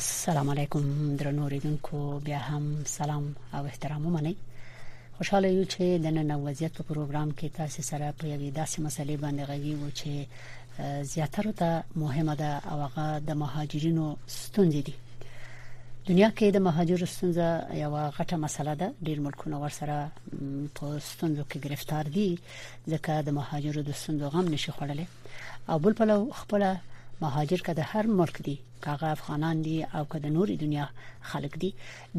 السلام علیکم درنو ریدونکو بیا هم سلام او احترام ومنئ خوشاله یو چې د نن وضعیت په پروګرام کې تاسو سره په یوې داسې مسلې باندې غږی و چې زیاتره ته مهمه ده او هغه د مهاجرینو ستونزې دي دنیا کې د مهاجرو ستونزه یو غټه مسله ده ډیر ملکونه ورسره په ستونزو کې گرفتار دي ځکه د مهاجرو د ستونزو غم نشي خوړلې او بل پلو خپل مهاجر که د هر ملک دي کاغه افغانان دي او که د نوري دنیا خلک دي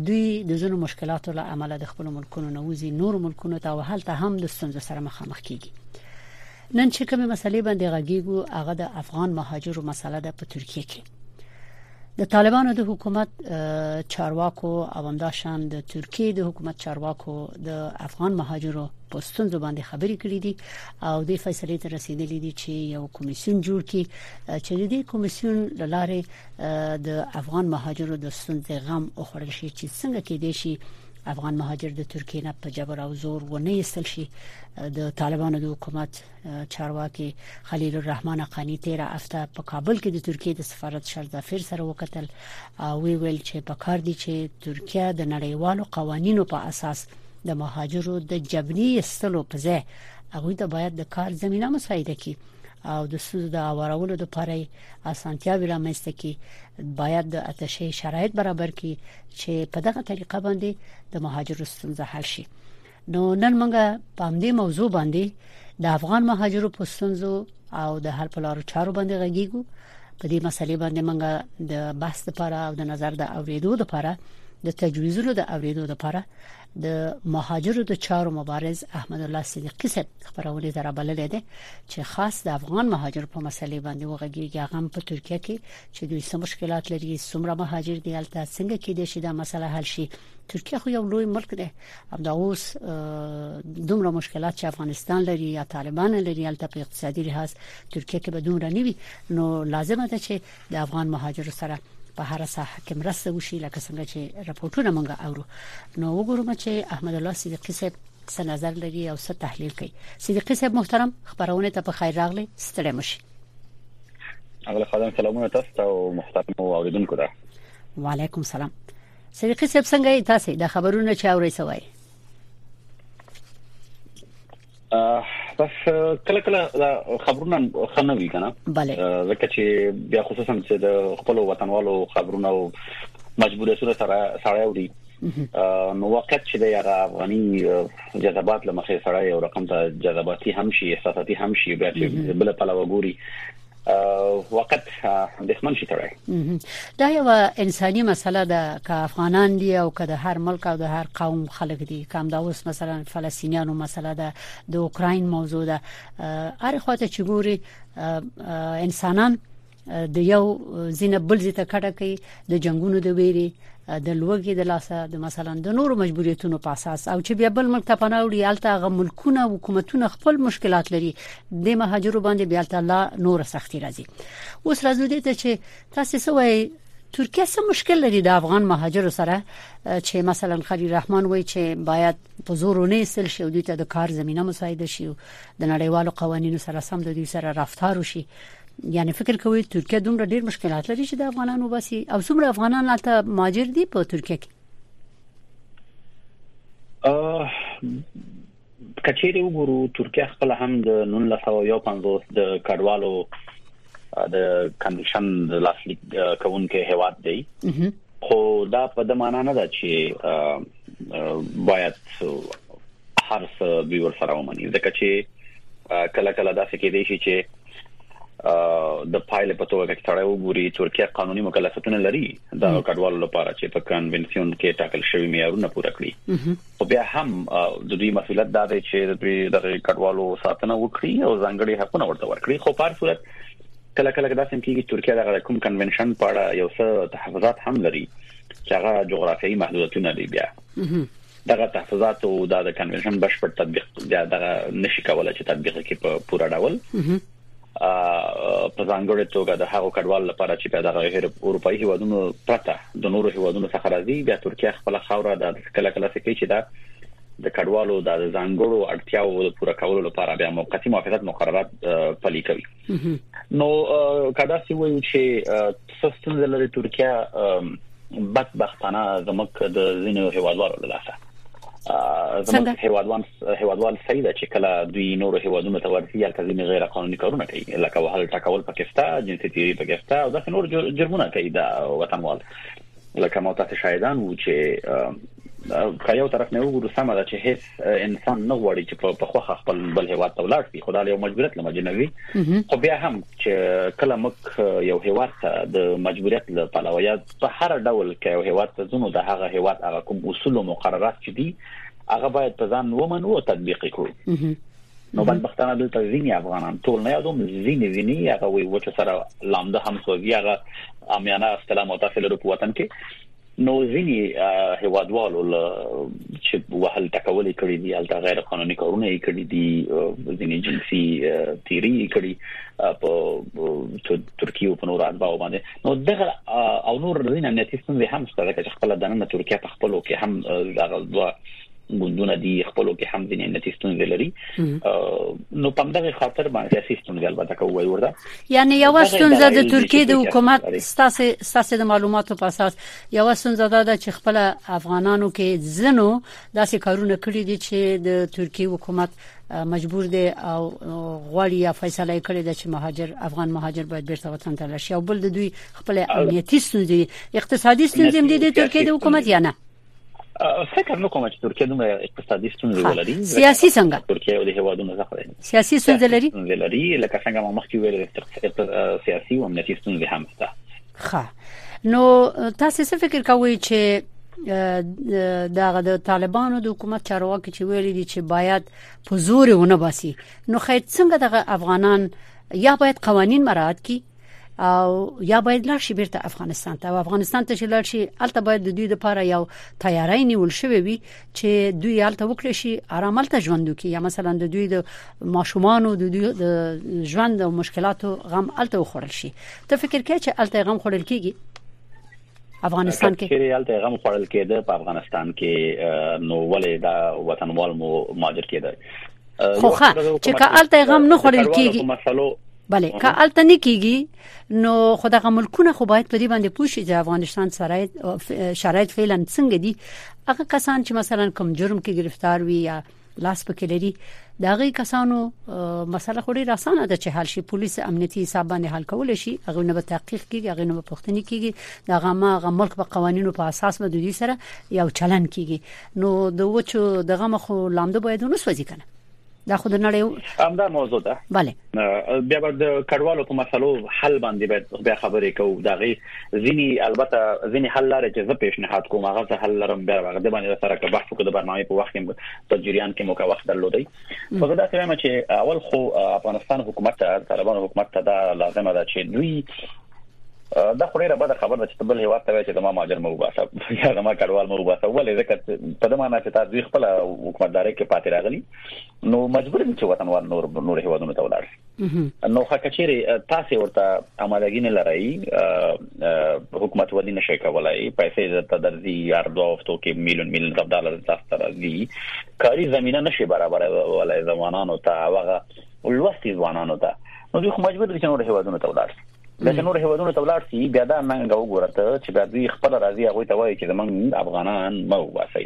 دوی د زونو مشکلاتو له امله د خپل ملکونو نوځي نور ملکونو ته وهل ته هم د ستونزو سره مخامخ کیږي نن چې کومه مسلې باندې غږیږو هغه د افغان مهاجرو مسله ده په ترکیه کې د طالبانو د حکومت چارواکو او همداشان د ترکیه د حکومت چارواکو د افغان مهاجرو په ستونزو باندې خبرې کړې دي او د فیصلې ته رسیدلې دي چې یو کمیسیون جوړ کړي چې د دې کمیسیون لاره د افغان مهاجرو د ستونزې غم او خړل شي چې څنګه کې دي شي افغان مهاجر د ترکیه نه په جبر او زور ونه ایستل شي د طالبانو د حکومت چارواکي خلیل الرحمن حقانی 13 هفته په کابل کې د ترکیه د سفارت شردافیر سره وکتل او وی ویل چې په کار دي چې ترکیه د نړیوالو قوانینو په اساس د مهاجرو د جبري استلو په ځای هغه ته باید د کار زمينه مساعده کړي او د سود د اورولو لپاره اسانتیا ورامسته کی باید د اتشې شرایط برابر کی چې په دغه طریقه باندې د مهاجرو ستونزه حل شي نو نن موږ په همدې موضوع باندې د افغان مهاجرو په ستونزو او د حل پلارو چارو باندې غږیږو په دې مسلې باندې موږ د بحث لپاره او د نظر د اوریدو لپاره د تجویزونو د اوریدو لپاره د مهاجرو د چارو مبارز احمد الله صدیقی صاحب خبرونه در بلل دي چې خاص د افغان مهاجر په مسلې باندې وغږیږي هغه په ترکیه کې چې دوی سم مشکلات لري څومره مهاجر دي البته څنګه کې دي چې دا مسله حل شي ترکیه خو یو لوی ملک دی همدا اوس دومره مشکلات چې افغانستان لري یا طالبان لري البته په اقتصادي لحاظ ترکیه کې به دومره نه وي نو لازمه ده چې د افغان مهاجرو سره په هر ساحه کې مرسته وشي لکه څنګه چې راپورټونه مونږه اورو نو وګورم چې احمد الله صدیقی صاحب څه نظر لري او څه تحلیل کوي صدیقی صاحب محترم خبرونه ته په خیر راغلی ستړي مشي اغله خدای سلامونه تاسو او محترم اوریدونکو ته وعلیکم سلام صدیقی صاحب څنګه یې تاسو د خبرونو چې اورئ سوای بس کله کله خبرونه خنه وی کنه ځکه چې بیا خصوصا چې د خپل وطنوالو خبرونه او مجبوریتونه سره سړی اوري نو وخت چې د هغه افغاني جذبات لمخې سره یو رقم ته جذباتي هم شي احساساتي هم شي بیا چې بل په لور ګوري وخت دښمن شي تړای دا یو انساني مسله ده که افغانان دي او که د هر ملک او د هر قوم خلک دي کوم دا اوس مثلا فلسطینیانو مسله ده د اوکراین موضوع ده هر خواته چې ګوري انسانان د یو زینه بل زیته کټه کوي د جنگونو د ویري د لوګي د لاسه د مثلا د نورو مجبوریتونو په اساس او چې بیا بل ملک ته پناه وړي الته غو ملکونه حکومتونه خپل مشکلات لري د مهاجرو باندې بیا الته لا نور سختي راځي اوس راځو دې ته چې تاسو سوې ترکیه څه مشکل لري د افغان مهاجرو سره چې مثلا خلیل رحمان وایي چې باید په زور نه سل شي دوی ته د کار زمينه مساعده شي د نړیوالو قوانینو سره سم د دوی سره رفتار وشي یعنی فکر کوي ترکیه دومره ډیر مشکلات لري چې د افغانانو وباسي او څومره افغانان هلته ماجر دي په ترکیه کې کچېری وګورو ترکیه خپل هم د 1950 د کډوالو د کمپټیشن د لاسلیک کوونکې هواد دی خو دا په د معنا نه ده چې باید هر څه به ور سره ومني ځکه چې کله کله دا فکر دی چې د پایلې په توګه کې تړای وګوري ترکیه قانوني مکلفیتونه لري د کډوالو لپاره چې په کنونسیون کې ټاکل شوی معیارونه پوره کړي خو بیا هم د دوی مسولیت دا دی چې د دوی د کډوالو ساتنه وکړي او ځانګړي حقونه ورته ورکړي خو په هر صورت کله کله دا څنګه کیږي ترکیه د کوم کنونشن په اړه یو څه تحفظات هم لري چې هغه جغرافیایي محدودیتونه دی بیا دغه تحفظات او دا د کنونشن بشپړ تطبیق بیا دغه نشي کولای چې تطبیق کې په پوره ډول په ځانګړې توګه د هغو کډوال لپاره چې په دغه هیر اروپאי هیوادونو پرته د نورو هیوادونو څخه راځي بیا ترکیه خپل خوره د کله کله سکه چې دا د کډوالو د ځانګړو اړتیاو د پوره کولو لپاره بیا موقتی موافقت مقررات پلي کوي نو کدا سی وایو چې څه ستونزه لري ترکیه بدبختانه زموږ د ځینو هیوادوالو له لاسه زموږ هیوادوان هیوادوال صحیح ده چې کله دوی نور هیوادونو ته ورسي یا کله نه غیر قانوني کارونه کوي لکه وهل ټکول پاکستان جنسي تیری پاکستان او دغه نور جرمونه کوي دا وطنوال لکه ما تاسو شاهدان وو چې که یو طرف نه وګورو سم ده چې هیڅ انسان نه غواړي چې په خوخه خپل بل هیواد ته ولاړ شي خدای له مجبوریت له مجنه وي خو بیا هم چې کله مک یو هیواد ته د مجبوریت له پلوه یا په هر ډول کې یو هیواد ته زونو د هغه هیواد هغه کوم اصول او مقررات چې دي هغه باید په ځان ومنو او تطبیق کړو نو بل بختانه دلته ځینی افغانان ټول نه یادوم ځینی ویني هغه وی وچ سره لامده هم سوځي هغه امیانه استلام او تاسو له وطن کې نو ځینې هوادوالو له چې وهل ټکول یې کړی دی البته غیر قانوني کارونه یې کړی دي ځینې جنسي تیری یې کړی په ترکیه په نور اړباو باندې نو دغه او نور ځینې امنیتي ستونزې هم شته چې خپل دننه ترکیه په خپلو کې هم دغه دوه ګوندونه دي خپلو کې هم ځینې امنیتي ستونزې لري نو په دغه خاطر باندې سیاسي ستونزې البته کوي ورته یعنی یو ستونزه د ترکیه د حکومت ستاسو ستاسو د معلوماتو په اساس یو ستونزه دا ده چې خپل افغانانو کې زنو داسې کارونه کړی دي چې د ترکیه حکومت مجبور دی او غواړي یا فیصله کړې ده چې مهاجر افغان مهاجر باید بیرته وطن ته لاړ شي او بل د دوی خپل امنیتي ستونزې اقتصادي ستونزې هم دي د ترکیه د حکومت یا نه فکر نه کوم چې ترکیه دومره اقتصادي ستونزې ولري سیاسي څنګه ترکیه یو د هیوادونو ځخه دی سیاسي ستونزې لري ستونزې لري لکه څنګه ما مخکې ویل سیاسي او امنیتي ستونزې هم شته ښه نو تاسو څه فکر کوئ چې دغه د طالبانو د حکومت چارواکي چې ویلي دي چې باید په زور ونه باسي نو خیر څنګه دغه افغانان یا باید قوانين مراعات کړي او یا باید لاړ شي بیرته افغانستان ته او افغانستان ته چې لاړ شي الته باید د دوی لپاره یو تیاری نیول شوی وي چې دوی الته وکړي شي آرام الته ژوند وکړي یا مثلا د دوی د ماشومان او د دوی د ژوند او مشکلاتو غم الته وخورل شي ته فکر کوي چې الته غم خورل کیږي افغانستان کې چې یالته غم خړل کېده په افغانستان کې نو ولې دا وطنوال مو ماجر کېده خو ښه چې کالته غم نه خړل کېږي بله که الته نه کیږي نو خدغه ملکونه خو باید په دې باندې پوښي چې افغانستان سره شرایط فعلا څنګه دي هغه کسان چې مثلا کوم جرم کې گرفتار وي یا لاس پکې لري دا غي کسانو مسله خوري راسانه ده چې حل شي پولیس امنیتي حساب باندې حل کول شي هغه نه به تحقیق کیږي هغه نه به پښتني کیږي دا غما غ ملک په قوانینو په اساس به دوی سره یو چلن کیږي نو د وچو دغه مخ لاندې باید نو سوځي کنه دا خو د نړۍ همدا موضوع ده bale بیا د کډوالو په مسلو حل باندې باید بیا خبرې کوو دا غي ځینی البته ځینی حل لاره چې زه پیشنهاد کوم هغه زه حل لرم بیا هغه د باندې سره که بحث وکړو د برنامه په وخت کې په جریان کې مو کا وخت درلودي خو زه دا وایم چې اول خو افغانستان حکومت ته طالبان حکومت ته دا لازمه ده چې دوی دا خو ډیره بده خبره ده چې بل هیواد ته چې زما ماجر مو وباسه یا زما کډوال مو وباسه ولې ځکه په دې معنی چې تاسو خپل حکومتداري کې پاتې راغلي نو مجبور دي چې وطنوال نور نور هیوادونو ته ولاړ شي نو خکه چیرې تاسو ورته آمادګی نه لرئ حکومت ودی نشي کولای پیسې درته درځي یار دوه هفتو کې میلیون میلیون ډالر تاسو ته راځي کاری زمينه نشي برابرولای ځوانانو ته هغه لوستي ځوانانو ته نو دوی خو مجبور دي چې نور هیوادونو ته ولاړ شي دا چې نور هیوادونو ته ولاړ شي بیا دا ننګ وګورته چې دا دوی خپل راځي هغه ته وایي چې زمونږ افغانان مو واسي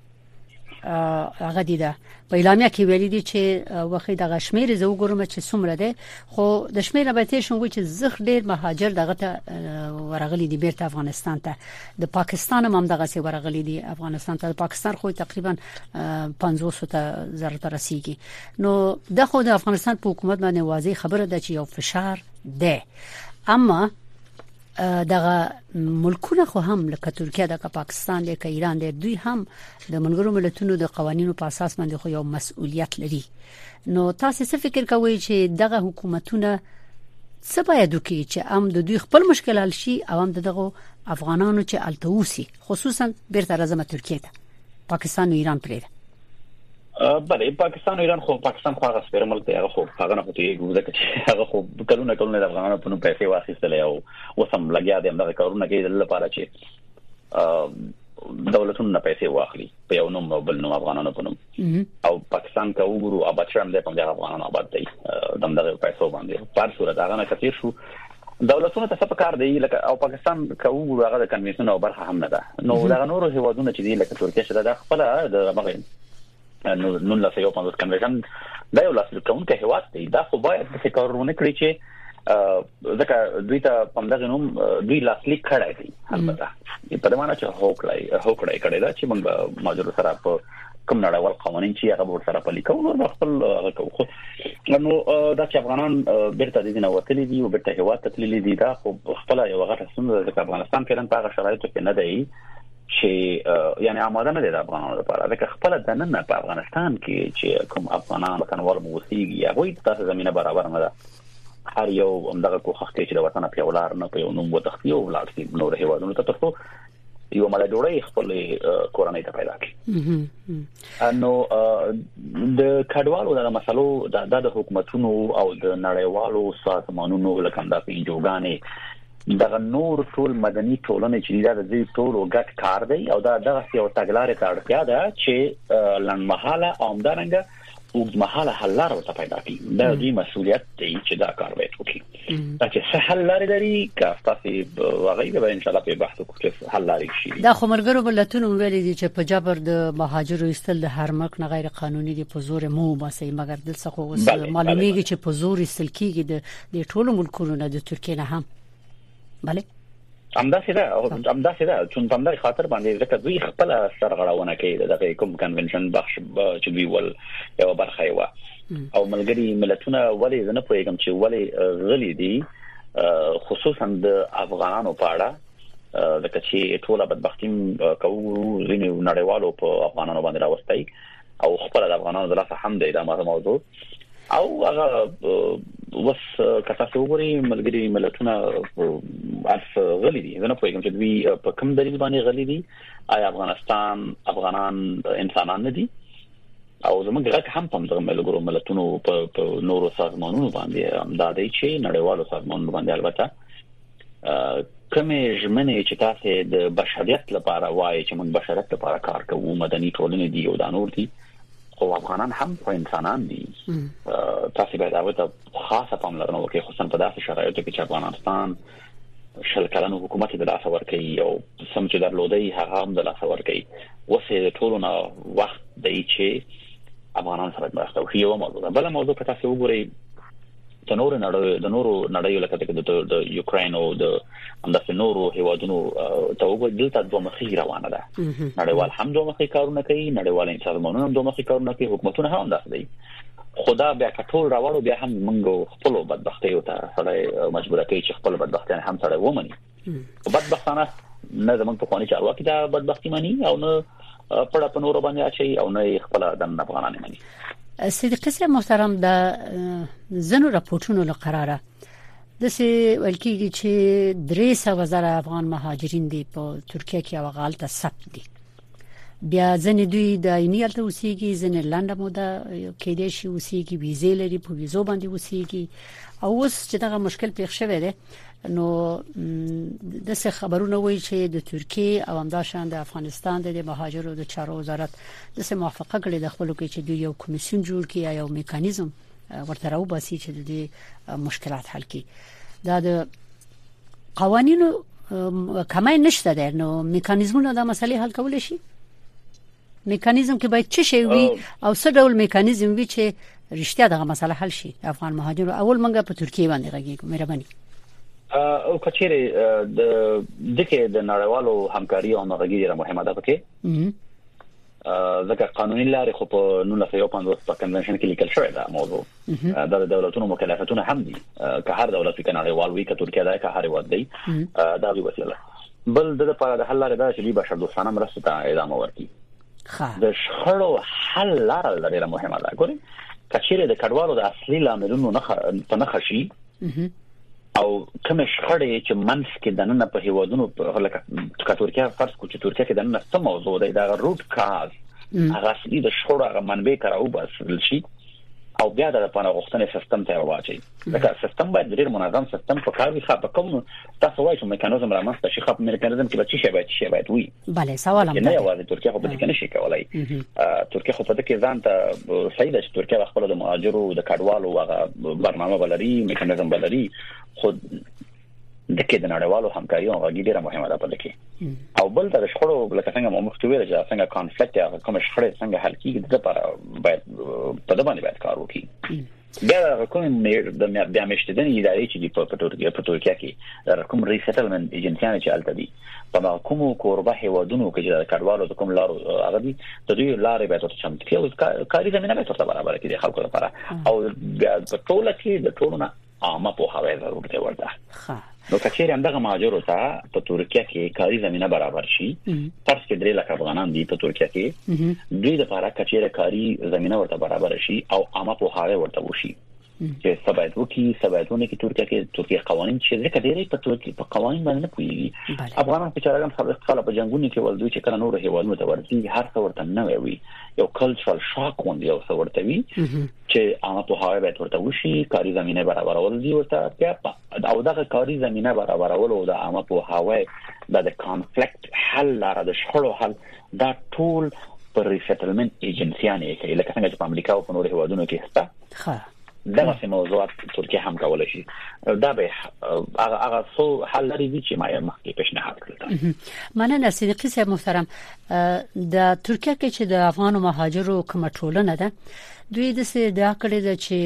هغه دي ده په اعلامیه کې ویلي دي چې وخت دغه شمیر زه وګورم چې څومره ده خو د شمیر نه به تیر شم چې زخ ډیر مهاجر دغه ته ورغلي دي بیرته افغانستان ته د پاکستان هم دغه سي ورغلي دي افغانستان ته د پاکستان خو تقریبا 500 ته زر ته رسیدي نو د خو د افغانستان په حکومت باندې واضح خبره ده چې یو فشار ده اما دغه ملکونه خو هم لکه ترکیه د پاکستان د ایران د دوی هم د منګرو ملتونو د قوانینو په اساس باندې خو یو مسؤلیت لري نو تاسو څه فکر کوئ چې دغه حکومتونه څه باید وکړي چې هم د دوی خپل مشکل حل شي او هم دغه افغانانو چې التوسی خصوصا بیرته راځم ترکیه ته پاکستان او ایران پرېږده بله پاکستان او ایران خو پاکستان خو هغه سپیر ملک دی هغه خو هغه نه پټي ګوزه کوي هغه خو کلونه کلونه د افغانانو په نوم پیسې واخیستل او اوس هم لګیا دي همدغه کارونه کوي د لپاره چې دولتونه پیسې واخلي په یو نوم او بل نوم افغانانو په نوم او پاکستان کا وګورو اباد شرم دې په دغه افغانانو آباد دی دم دغه پیسو باندې پر صورت هغه نه کثیر شو دولتونو ته څه کار دی لکه او پاکستان کا وګورو هغه د کنوانسیون او برخه هم نه ده نو دا نور هیوادونه چې دی لکه ترکیه چې دا خپل د مغه نو نن لا سيو پنځوس کنوانسیون دا یو لاسلیک کوونکی هیواد دی دا خو باید د کارونه کړی چې ځکه دوی ته په دغه نوم دوی لاسلیک کړای دي البته په دې معنی چې هوکړای هوکړای کړی دا چې موږ ماجر سره په کوم نړیوال قوانين چې هغه ور سره پلي کوو نو خپل هغه کوو خو نو دا چې افغانان بیرته د دینه وتلي دي او بیرته هوا ته تللي دي دا خو خپل یو غټه ستونزه ده چې افغانستان کې نن په هغه شرایطو کې نه دی چې یعنی آماده نه دي د افغانانو لپاره ځکه خپل د نن په افغانستان کې چې کوم افغانان وطنوال مو وسیږي هغه د تاسو زمينه برابر نه ده هر یو همدغه کوښښ کوي چې د وطن په ولار نه په یو نوم وتختی او ولار سي نور هیوادونو ته ترڅو یو مله جوړي خپل کورنۍ ته پیدا کړي نو د کډوالو د مسلو د حکومتونو او د نړیوالو سازمانونو لکه د پینجوګانې دغه نور ټول مدني ټولنې چې دا د دوی ټولو ګډ کار دی او دا دغه یو تګلارې ته اړتیا ده چې لنډمحاله او همدارنګه اوږدمحاله حل لار ورته پیدا کړي دا دوی مسولیت دی چې دا کار باید وکړي دا چې څه حل لارې لري که تاسو وغوي به ان شاء الله په بحث وکړو چې حل لارې شي دا خو مرګرو بلتونو ویلي دي چې په جبر د مهاجرو ایستل د هر ملک نه غیر قانوني دي په زور مو باسي مګر دلته خو معلومیږي چې په زور ایستل کیږي د د ټولو ملکونو نه د ترکیې نه هم بله همداسې ده همداسې ده چې په همدې خاطر باندې ځکه دوی خپل سرغړونه کوي دغه کوم کنونشن بخش چې دوی ول یو برخه و او ملګری ملتونه ولې زنه پوهیږم چې ولې غلي دي خصوصا د افغانانو په اړه د کچې ټوله بدبختی کوو ځینې نړیوالو په افغانانو باندې راوستي او خپل د افغانانو د لاسه هم دی دا مهمه موضوع او هغه وس کته څو غوري ملګری ملتونه اس غلي دي زه نه پوهیږم چې دوی په کوم دلیل باندې غلي دي آیا افغانستان افغانان انسانان نه دي او زموږ غږ هم په دغه ملګرو ملتونو په نورو سازمانونو باندې دا دی چې نړیوالو سازمانونو باندې البته کومې ژمنې چې تاسو د بشریت لپاره وایي چې موږ بشریت لپاره کار کوو مدني ټولنې دی او دا نور دي خو افغانان هم خو انسانان دي تاسو باید هغه ته خاصه پاملرنه وکړئ خصوصا په داسې شرایطو کې چې افغانستان شل کلن حکومت د لاس ور کوي او سم چې درلودي هغه هم د لاس ور کوي وسه ټولو نه وخت دی چې افغانان سره مرسته وکړي یو موضوع ده بل موضوع که تاسو وګورئ د نورو نړۍ د نورو نړۍ لکه د یوکرين او د همداسې نورو هیوادونو ته وګورئ دلته دوه مخي روانه ده نړیوال هم دوه مخي کارونه کوي نړیوال انسانمنونه هم دوه مخي کارونه کوي حکومتونه هم داسې دي خدا بیا کټول راوړو بیا هم موږ خپل بدبختیو ته سره مجبور کوي چې خپل بدبختیان هم سره ومني بدبختانه نه زمونږ په خواني چارواکي دا بدبختی مانی او نه پړه په نور باندې اچي او نه خپل د افغانانو مانی صدیقی سه محترم د زنو راپورټونو لقراره د سه ولکیږي چې 300 زره افغان مهاجرین دی په ترکیه کې او غالته ثبت دي بیا ځنې دوی د عیني هلته اوسېږي ځنې لنډه موده کې دي شي اوسېږي ویزې لري په ویزو باندې اوسېږي او اوس چې دغه مشکل پیښ شوی دی نو د څه خبرونه وایي چې د ترکیه او همداشان د افغانستان د مهاجرو د چارو وزارت د څه موافقه کړې د خپل کې چې دوی یو کمیسیون جوړ کړي یا یو میکانیزم ورته راو باسي چې د دې مشکلات حل کړي دا د قوانینو کمای نشته ده نو میکانیزمونه دا مسلې حل کول شي میکانیزم کې باید څه شی وي او څه ډول میکانیزم وي چې رښتیا دغه مسله حل شي افغان مهاجرو اول منګه په ترکیه باندې غږیږو مهرباني او کچېره د دغه د نړیوالو همکاري او همغږي ډیره مهمه ده پکې ځکه قانوني لارې خو په 1915 په کنونشن کې لیکل شوې ده موضوع دا د دولتونو مکلفتونه هم دي که هر دولت وي کنه هیوال وي که ترکیه ده که هر هیواد دی دا وی وسیله بل د لپاره د حل لاره دا چې بشر دوستانه مرسته ته ادامه ورکړي د شخړو حل لاره ډیره مهمه ده ګوري کچېره د کډوالو د اصلي لاملونو نه په نخښي او کومه شخړه چې منځ کې د نن په هیوادونو په لکه ترکیه فرض کو چې ترکیه کې د نن څه موضوع ده دا روټ کاز هغه سړي د شخړو هغه منبع کراو بسل شي او بیا د پناه غوښتنې سیستم ته ورواچي دا سیستم باید ډیر منظم سیستم په کار وي خاطر کوم تاسو وایئ چې میکانیزم رامنځته شي خاطر میکانیزم کې به څه شي باید شي باید وي بله سوال هم نه یوازې ترکیه خو په دې کې نشي کولای ترکیه خو په دې کې ځان ته صحیح ده چې ترکیه خپل د مهاجرو د کډوالو وغه برنامه بلري میکانیزم بلري خو د کې د نړیوالو همکاري او غږی ډیره مهمه ده په دې کې او بل تر شخړو لکه څنګه مو مخکې ویل چې څنګه کانفلیکټ یا کوم شخړې څنګه حل کیږي د لپاره باید په دې باندې باید کار وکړي بیا د هغه کوم میر د بیا مشتدنې ادارې چې په ترکیه په ترکیه کې د هغه کوم ریسټلمنټ ایجنسیانه چې الته دي په هغه کوم کوربه هیوادونو کې چې د کډوالو د کوم لارو هغه دي د دوی لارې به تر چمت کې او کاری زمينه به تر برابر کې د خلکو لپاره او بیا په ټوله کې د ټولو نه عامه په هغه ضرورت ورته ښه نو که چیرې همدغه مهاجرو ته په ترکیه کې کاري زمينه برابر شي فرض کې درې لک افغانان دي په ترکیه کې دوی د پاره که چیرې کاري زمينه ورته برابر شي او عامه په هاوی ورته وشي چې سبایت وکي سبایتونه کې ترکیه کې ترکیه قوانين چې ځکه ډېرې په ترکیه په قوانين باندې نه پويږي افغانان چې چارګان خپل خپل په جنگونو کې ول دوی چې کله نور هیوادونو ته ورځي هر څه ورته نه وي یو کلچرل شاک وند یو څه ورته وي چې هغه په هغه به ورته وشي کاری زمينه برابرول دي ورته بیا په او دغه کاري زمينه برابرول او د عامه پوهاوی د د کانفلکټ حل لاره د شخړو حل دا ټول پر ریسټلمنټ ایجنسیانې یې کوي لکه څنګه چې په امریکا او په نورو هیوادونو کې شته ښه دغه سه موضوعات ترکیه هم کولای شي دا به هغه هغه څو حل لري چې ما یې مخکې پیشنهاد کړل مننه صدیقي صاحب محترم د ترکیه کې چې د افغان مهاجرو کومه ټولنه ده دوی د سې ادعا کړې ده چې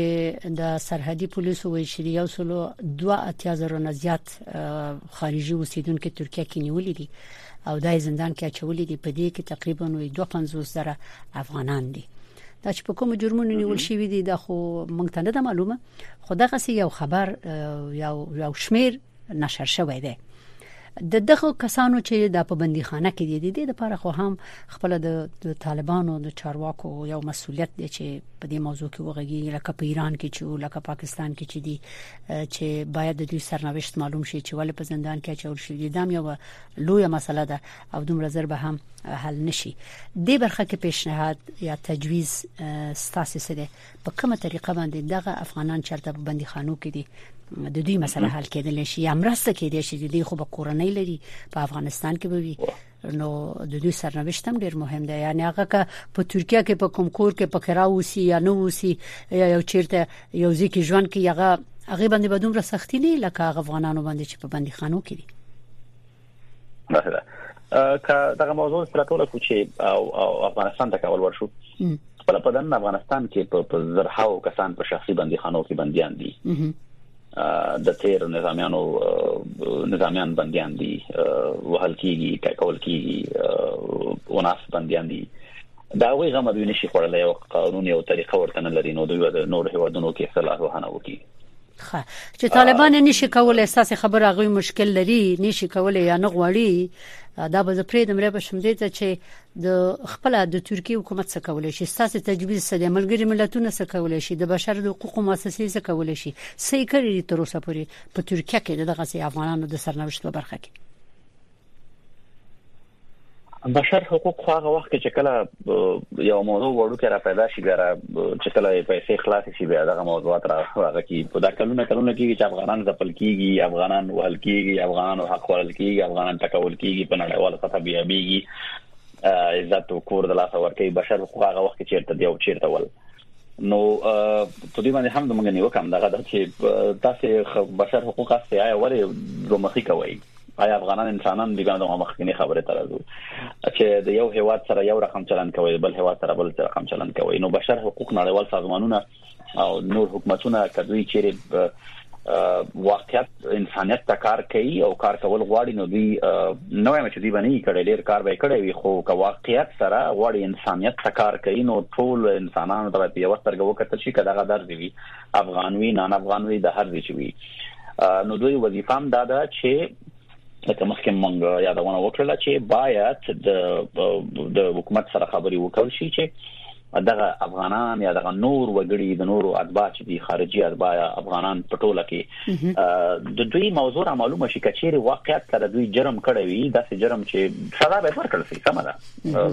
د سرحدي پولیسو وایي چې یو سلو 2.8 زره نه زیات خارجي اوسیدونکو ترکیه کې نیولې دي او دای زندان کې اچولې دي په دې کې تقریبا 250 زره افغانان دي دا چې په کوم جرمونو نیول شوی دي دا خو مونږ ته نه معلومه خو دغه یو خبر یو یو شمیر نشر شوی دی د دغه کسانو چې د پابندي خانه کې دي د دې لپاره خو هم خپل د طالبانو د چارواکو یو مسولیت دی چې په دې موضوع کې وغږي لکه په ایران کې چې لکه پاکستان کې چې دي چې باید د دوی سرنوشت معلوم شي چې ولې په زندان کې چول شي دي دا یو لویه مسله ده او دومره زر به هم حل نشي د برخه کې پیشنهاد یا تجویز ستاسو سره په کومه طریقه باندې دغه افغانان چرته په بندیخانو کې دي د دوی مسله حل کېدل شي یا مرسته کېدې شي د دې خو به کورنۍ لري په افغانستان کې به وي نو د دوی سرنوشت هم ډیر مهم دی یعنی هغه که په ترکیه کې په کوم کور کې په کرا اوسي یا نو اوسي یا یو چیرته یو ځکه ژوند کې هغه هغه باندې بدوم را سختي نه لکه هغه افغانانو باندې چې په بندیخانو کې دي که دغه موضوع سره ټول کو چې او افغانستان ته کول ورشو خپل په دنه افغانستان کې په زرهاو کسان په شخصي بنديخانو کې بنديان دي د تیر نظامیانو نظامیان بنديان دي وهل کیږي ټاکول کیږي وناس بنديان دي دا وی غمه دوی نشي خورلای او قانون او طریقه ورته نه لري نو دوی د نور هیوادونو کې صلاح وهنه وکړي خه چې طالبان نشي کولای اساس خبر هغه مشکل لري نشي کولای یا نه غواړي دا به پرې د مری په شمدې ته چې د خپل د ترکیه حکومت څخه کولای شي اساس تجویز سره ملګری ملتونه څخه کولای شي د بشر د حقوقو مؤسسې څخه کولای شي سې کړی تر اوسه پورې په ترکیه کې دغه افغانانو د سرنوشت په برخه کې بشر حقوق خو هغه وخت چې کله یو موضوع وړو کې را پیدا شي بیا چې کله پیسې خلاص شي بیا دغه موضوعات را هغه کې په دا کلونه کلونه کې چې افغانان ځپل کیږي افغانان وهل کیږي افغانان حق ورل کیږي افغانان ټکول کیږي په نړیواله سطح بیا بیږي عزت او کور د لاسه ورکې بشر حقوق هغه وخت کې چیرته دی او چیرته ول نو په دې باندې هم زمونږ نیوکه هم دغه ده چې تاسو بشر حقوق استیا ورې دوه مخې کوي آیا افغانان انسانان دي ګنه مخکنی خبره تر ازو چې د یو هیواد سره یو رقم چلن کوي بل هیواد سره بل رقم چلن کوي نو بشر حقوق نړیوال سازمانونه او نور حکومتونه کدوې چیرې واقعیت انسانیت ته کار کوي او کار کول غواړي نو دوی نو هم چې دوی باندې کړي ډیر کار به کړي وي خو که واقعیت سره غواړي انسانیت ته کار کوي نو ټول انسانانو ته په یو سترګه وکړي چې کله غدار دی افغان وي نان افغان وي د هر ځای چې وي نو دوی وظیفه هم دا ده چې لکه مخکې مونږ یادونه وکړه چې باید د د حکومت سره خبري وکړ شي چې دغه افغانان یا دغه نور وګړي د نورو اتباع چې دي خارجي اتباع افغانان په ټوله کې د دوی موضوع را معلومه شي کچېره واقعیت سره دوی جرم کړی وي دا سه جرم چې سزا به ورکړل شي سم ده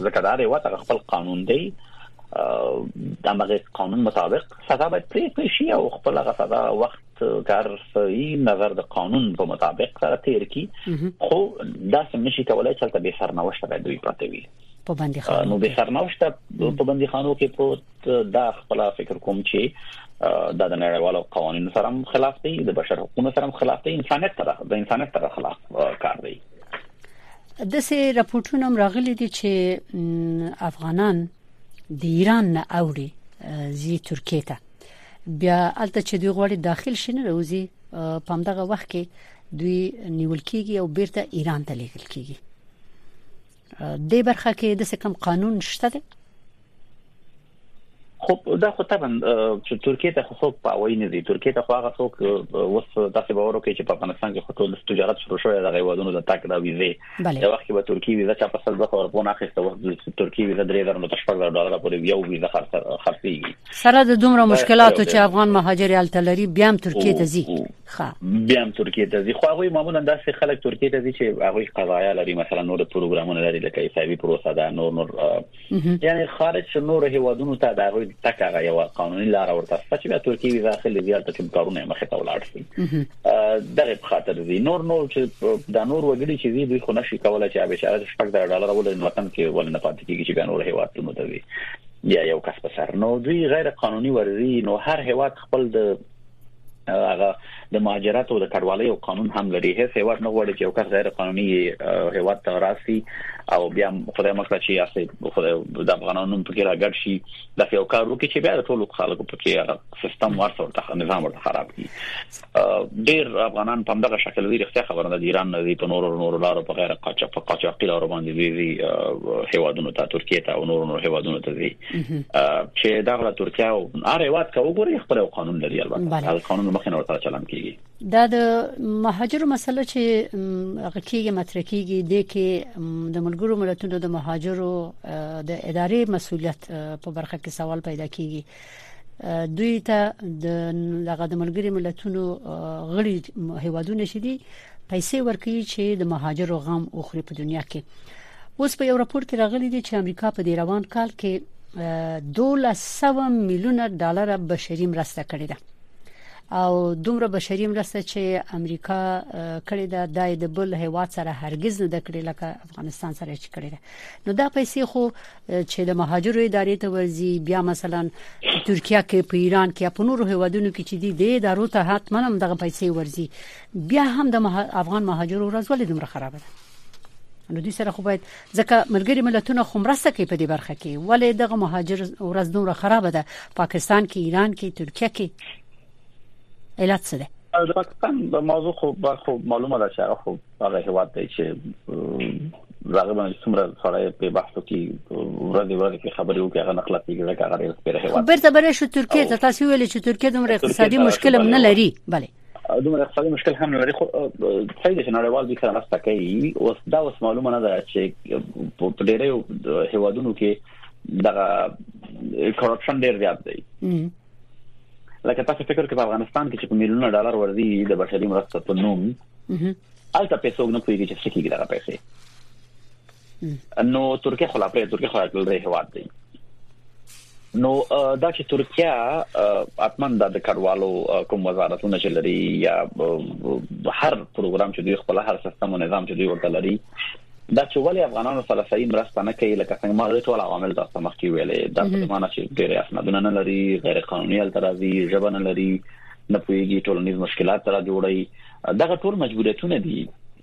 ځکه دا یو خپل قانون دی د مغز قانون مطابق سزا باید پریکړه شي او خپل هغه سزا وخت کار سوي نظر د قانون په مطابق سره تیر کی خو دا سم نشي کولای چې تل به سرنوشت به دوی پاتې وي په بندي خانو نو به سرنوشت په بندي خانو کې پروت دا خپل فکر کوم چې دا د نړیوالو قوانینو سره خلاف دی د بشر حقوقو سره خلاف دی انسانیت سره د انسانیت سره خلاف کار دی د سه رپورټونو راغلي دي چې افغانان د ایران نه اوړي زی ترکیه ته بیا الته چې دوی غواړي داخل شي نه روزي په همدغه وخت کې دوی نیول کیږي او بیرته ایران ته لیږل کیږي د برخه کې د سکم قانون شته دی خو دا خو طبعا چې ترکیه ته خو په وای نه دي ترکیه ته خو هغه څوک وس تاسو باور وکړئ چې په افغانستان کې خو ټول تجارت شروع شوی دا غوډونو د تاک دا ویزه بله یو وخت کې به ترکیه ویزه چا په 100 اربونه اخیسته وخت د ترکیه ویزه 3000 نه 10000 ډالر پورې یو ویزه خرڅي سره د دومره مشکلاتو چې افغان مهاجر التلری بیا هم ترکیه ته ځي ښه بیا هم ترکیه ته ځي خو هغه معمولا داسې خلک ترکیه ته ځي چې هغه قضایا لري مثلا نور پروګرامونه لري لکه حسابي پروسه ده نور نور یعنی خارج شو نور هیوادونو ته د هغوی تک هغه یو قانوني لار ورته شته چې بیا ترکیه ویزه اخلي بیا ته کوم کارونه مخه ته ولاړ شي دغه په خاطر دي نور نور چې د نور وګړي چې وی دوی خو نشي کولای چې بیچاره شپږ زره ډالر ولې نو وطن کې ولې نه پاتې کیږي چې بیا نور هیوادونو ته وي یا یو کس په سر نو دوی غیر قانوني ورزي نو هر هیواد خپل د هغه د مهاجرت او د کډوالۍ او قانون هم لري هیڅ هیواد نه غواړي چې یو کس غیر قانوني هیواد ته راسي او بیا خدای مکړه چې یاسي د افغانانو په کې راګډ شي د یو کار وکړي چې بیا د ټولو خلکو په کې هغه سیستم ورته ورته نظام ورته خراب کړي ډیر افغانان په دغه شکل وی رښتیا خبره ده ایران نه دی په نورو نورو لارو په غیر قاچاق په قاچاقي لارو باندې دی هیوادونو ته ترکیه ته او نورو نورو هیوادونو ته دی چې دا غلا ترکیه او هر هیواد کا وګوري خپل قانون لري البته هغه قانون مخې نه ورته چلن کیږي دا د مهاجرو مسله چې هغه کیږي مطرح کیږي د کې د ملګرو ملتونو د مهاجرو د ادارې مسولیت په برخه کې سوال پیدا کیږي دوی ته د لغه د ملګری ملتونو غړي هیوادونه شدي پیسې ورکړي چې د مهاجرو غم او خري په دنیا کې اوس په یو راپور کې راغلي دي چې امریکا په دې روان کال کې 1200 میلیونه ډالر بشري مرسته کړې ده او دومره بشري مرسته چې امریکا کړې ده د بل هیواد سره هرگز نه دکړي لکه افغانستان سره چې کړې ده نو دا پیسې خو چې د مهاجرو ادارې ته ورزي بیا مثلا ترکیه کې په ایران کې په نورو هیوادونو کې چې دي د ادارو ته حتمنه دغه پیسې ورزي بیا هم د افغان مهاجرو ورځ ولې دومره خرابه ده نو دوی سره خو باید ځکه ملګری ملتونه خو مرسته کوي په دې برخه کې ولې دغه مهاجر ورځ نور خراب ده پاکستان کې ایران کې ترکیه کې علت څه ده د پاکستان د موضوع خو خو معلومه ده چې هغه خو هغه هیواد دی چې زغه باندې څومره سړی په بحثو کې ورځ ورځ کې خبرې وکړي هغه نخلا پیږي دا هغه ډیر سپیره هیواد بیرته بلې شو ترکیه ته تاسو ویل چې ترکیه دومره اقتصادي مشکل هم نه لري bale دومره اقتصادي مشکل هم لري خو صحیح دي چې نړیوال دي سره مرسته کوي او دا اوس معلومه نه ده چې په ډیرو هیوادونو کې دغه کرپشن ډیر زیات دی لکه تاسو فکر کوئ په افغانستان کې چې په میلیونونو ډالر ورځي د بشري مرستو په نوم البته پیسو نه کوي چې څه کیږي دغه پیسې نو ترکیه خلا پرې ترکیه خلا کول لري هواد دی نو دا چې ترکیه اتمن د کډوالو کوم وزارتونه چې لري یا هر پروګرام چې دوی خپل هر سیستم او نظام چې دوی ورته لري دا چې ولې افغانانو سره صحیح مرسته نه کوي لکه څنګه ما د ټول عوامل تاسو مخ کې ویلې دا په معنا چې ډېر اسنادونه نه لري غیر قانوني الترازي ژبه نه لري نه پويږي ټولنیز مشکلات را جوړي دغه ټول مجبوریتونه دي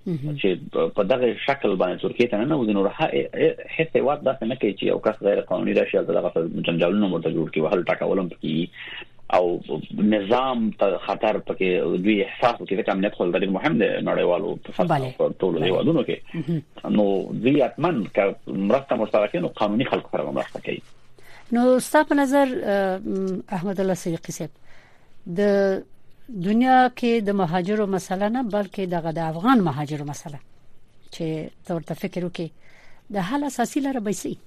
چې په دغه شکل باندې ترکیه ته نه وځي نو هیڅ هیواد داسې نه کوي چې یو کس غیر قانوني راشي او دغه جنجالونه مرته جوړ کړي وهل ټاکولم پکې او نظام ته خطر پکې دوی احساس کوي چې امنیت خو ډېر مهم دی نړیوالو په ټولو هیوادونو کې نو دوی اتمن ک مرسته مشترکین او قانوني خلکو سره مرسته کوي نو ستاسو په نظر احمد الله صدیقي صاحب د دنیا کې د مهاجرو مسله نه بلکې دغه د افغان مهاجرو مسله چې تورته فکر وکي د حل اساسي لاره به سي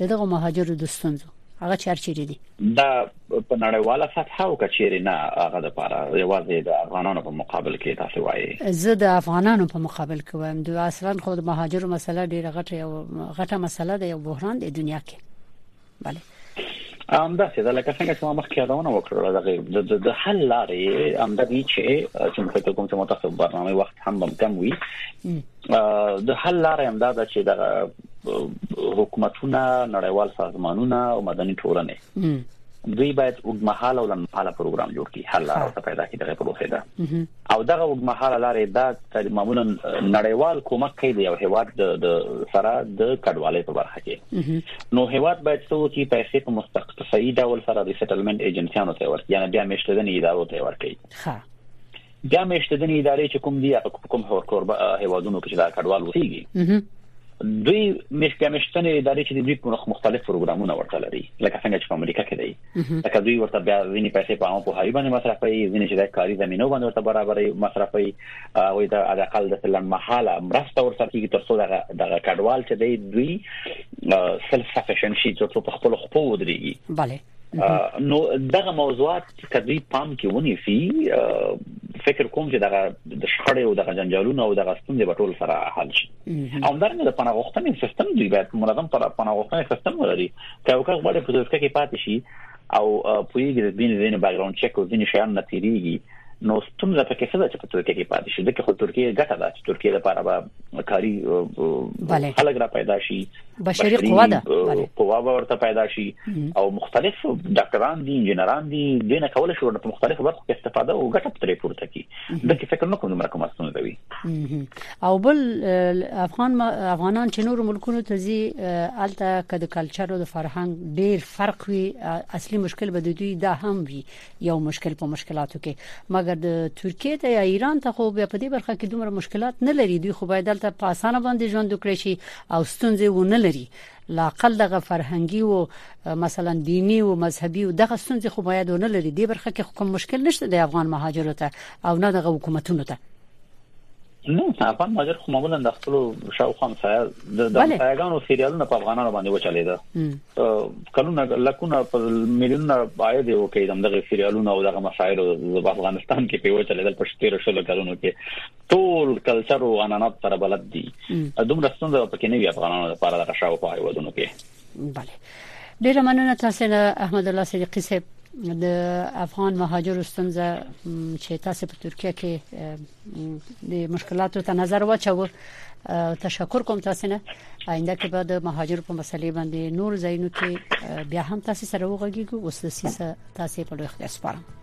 دغه مهاجرو د ستونزو هغه چرچیرې دي دا په نړیواله سطح او کچېرې نه هغه د پاره یوازې د افغانانو په مقابل کې تاسو وایي زه د افغانانو په مقابل کې وایم د اصلا خو د مهاجرو مسله ډیره غټه یو غټه مسله ده یو بحران دی دنیا کې بله همداسې ده لکه څنګه چې ما مخکې یادونه وکړه دغه د حل لارې هم د دې چې چې مخکې ته کوم چې متخصص برنامه وخت هم بم کم وي د حل لارې هم دا ده چې د حکومتونه نړیوال سازمانونه او مدني ټولنې دوی باید وګمحاله او لنډمحاله پروګرام جوړ کړي حل لارې ته پیدا کړي دغه پروسه ده او دغه اوږدمهاله لارې دا معمولا نړیوال کومک کوي د یو هیواد د سره د کډوالۍ په برخه کې نو هیواد باید څه وکړي پیسې په مستقصي ډول سره د سټلمنت ایجنسیانو ته ورکړي یعنی بیا مشتدنې ادارو ته ورکړي ها بیا مشتدنې ادارې چې کوم دی په کوم هور کوربه هیوادونو کې چې دا کډوال وسیږي دوی مشکمشتنې ادارې چې د دوی په مختلف پروګرامونه ورته لري لکه څنګه چې په امریکا کې دی لکه دوی ورته بیا ویني پیسې په عامو په هاي باندې مصرف کوي ویني چې د کاري زمينو باندې ورته برابرې مصرف کوي او د اقل د سلن محاله مرسته ورسره کیږي تر څو دغه دغه کډوال چې دی دوی سلف سفیشن شي تر څو په خپل خپل ودرېږي bale نو دغه موضوعات کدی پام کې ونی سي فکر کوم چې دغه د شخړې او دغه جنجالونو او دغه ستونزې په ټول سره حل شي او درنه د پناهغښتنې سیستم دی باید منظم پر پناهغښتنې سیستم ولري که یو کس غواړي په دوسکه کې پاتې شي او پوهیږي د دین ځینې بیکګراوند چک او ځینې شیان نه تیریږي نو ستونزه پکې څه ده چې په ترکیه کې پاتې شي ځکه خو ترکیه ګټه ده چې ترکیه لپاره به کاري خلک را پیدا شي بشري قوا ده قوا به ورته پیدا شي او مختلف ډاکټران دي انجنیران دي د نه کول شي په مختلفو برخو کې استفاده او ګټه ترې پورته کړي د فکر نه کوم کومه ستونزه وي او بل افغان افغانان چې نور ملکونو ته ځي الته کده کلچر او فرهنګ ډیر فرق وي اصلي مشکل به د دوی دا هم وي یو مشکل په مشکلاتو کې مګر د ترکیه ته یا ایران ته خو بیا په دې برخه کې دومره مشکلات نه لري دوی خو باید الته په اسانه باندې ژوند وکړي شي او ستونزې ونه لري لااقل دغه فرهنګي او مثلا دیني او مذهبي او دغه ستونزې خو باید ونه لري دې برخه کې کوم مشکل نشته د افغان مهاجرو ته او نه دغه حکومتونو ته نو افغان مهاجر خو معمولا د خپل شاوخوا مسایل د مسایګانو سیریالونه په افغانانو باندې وچلیده کلونه لکونه په میلیونه باید یو کې دغه سیریالونه او دغه مسایل د افغانستان کې په وچلیدل په شتیر شلو کلونو کې ټول کلچر او عنعنات سره بلد دي دومره ستونزه پکې نه وي افغانانو لپاره د غشاو په هیوادونو کې بله ډیره مننه تاسو نه احمد الله صدیقی صاحب د افغان مهاجرو ستونزه چې تاسو په ترکیه کې د مشکلاتو ته نظر واچو تشکر کوم تاسو نه آینده کې به د مهاجرو په مسلې باندې نور ځایونو کې بیا هم تاسو سره وغږیږو اوس د سیسه تاسو په لوخ کې سپارم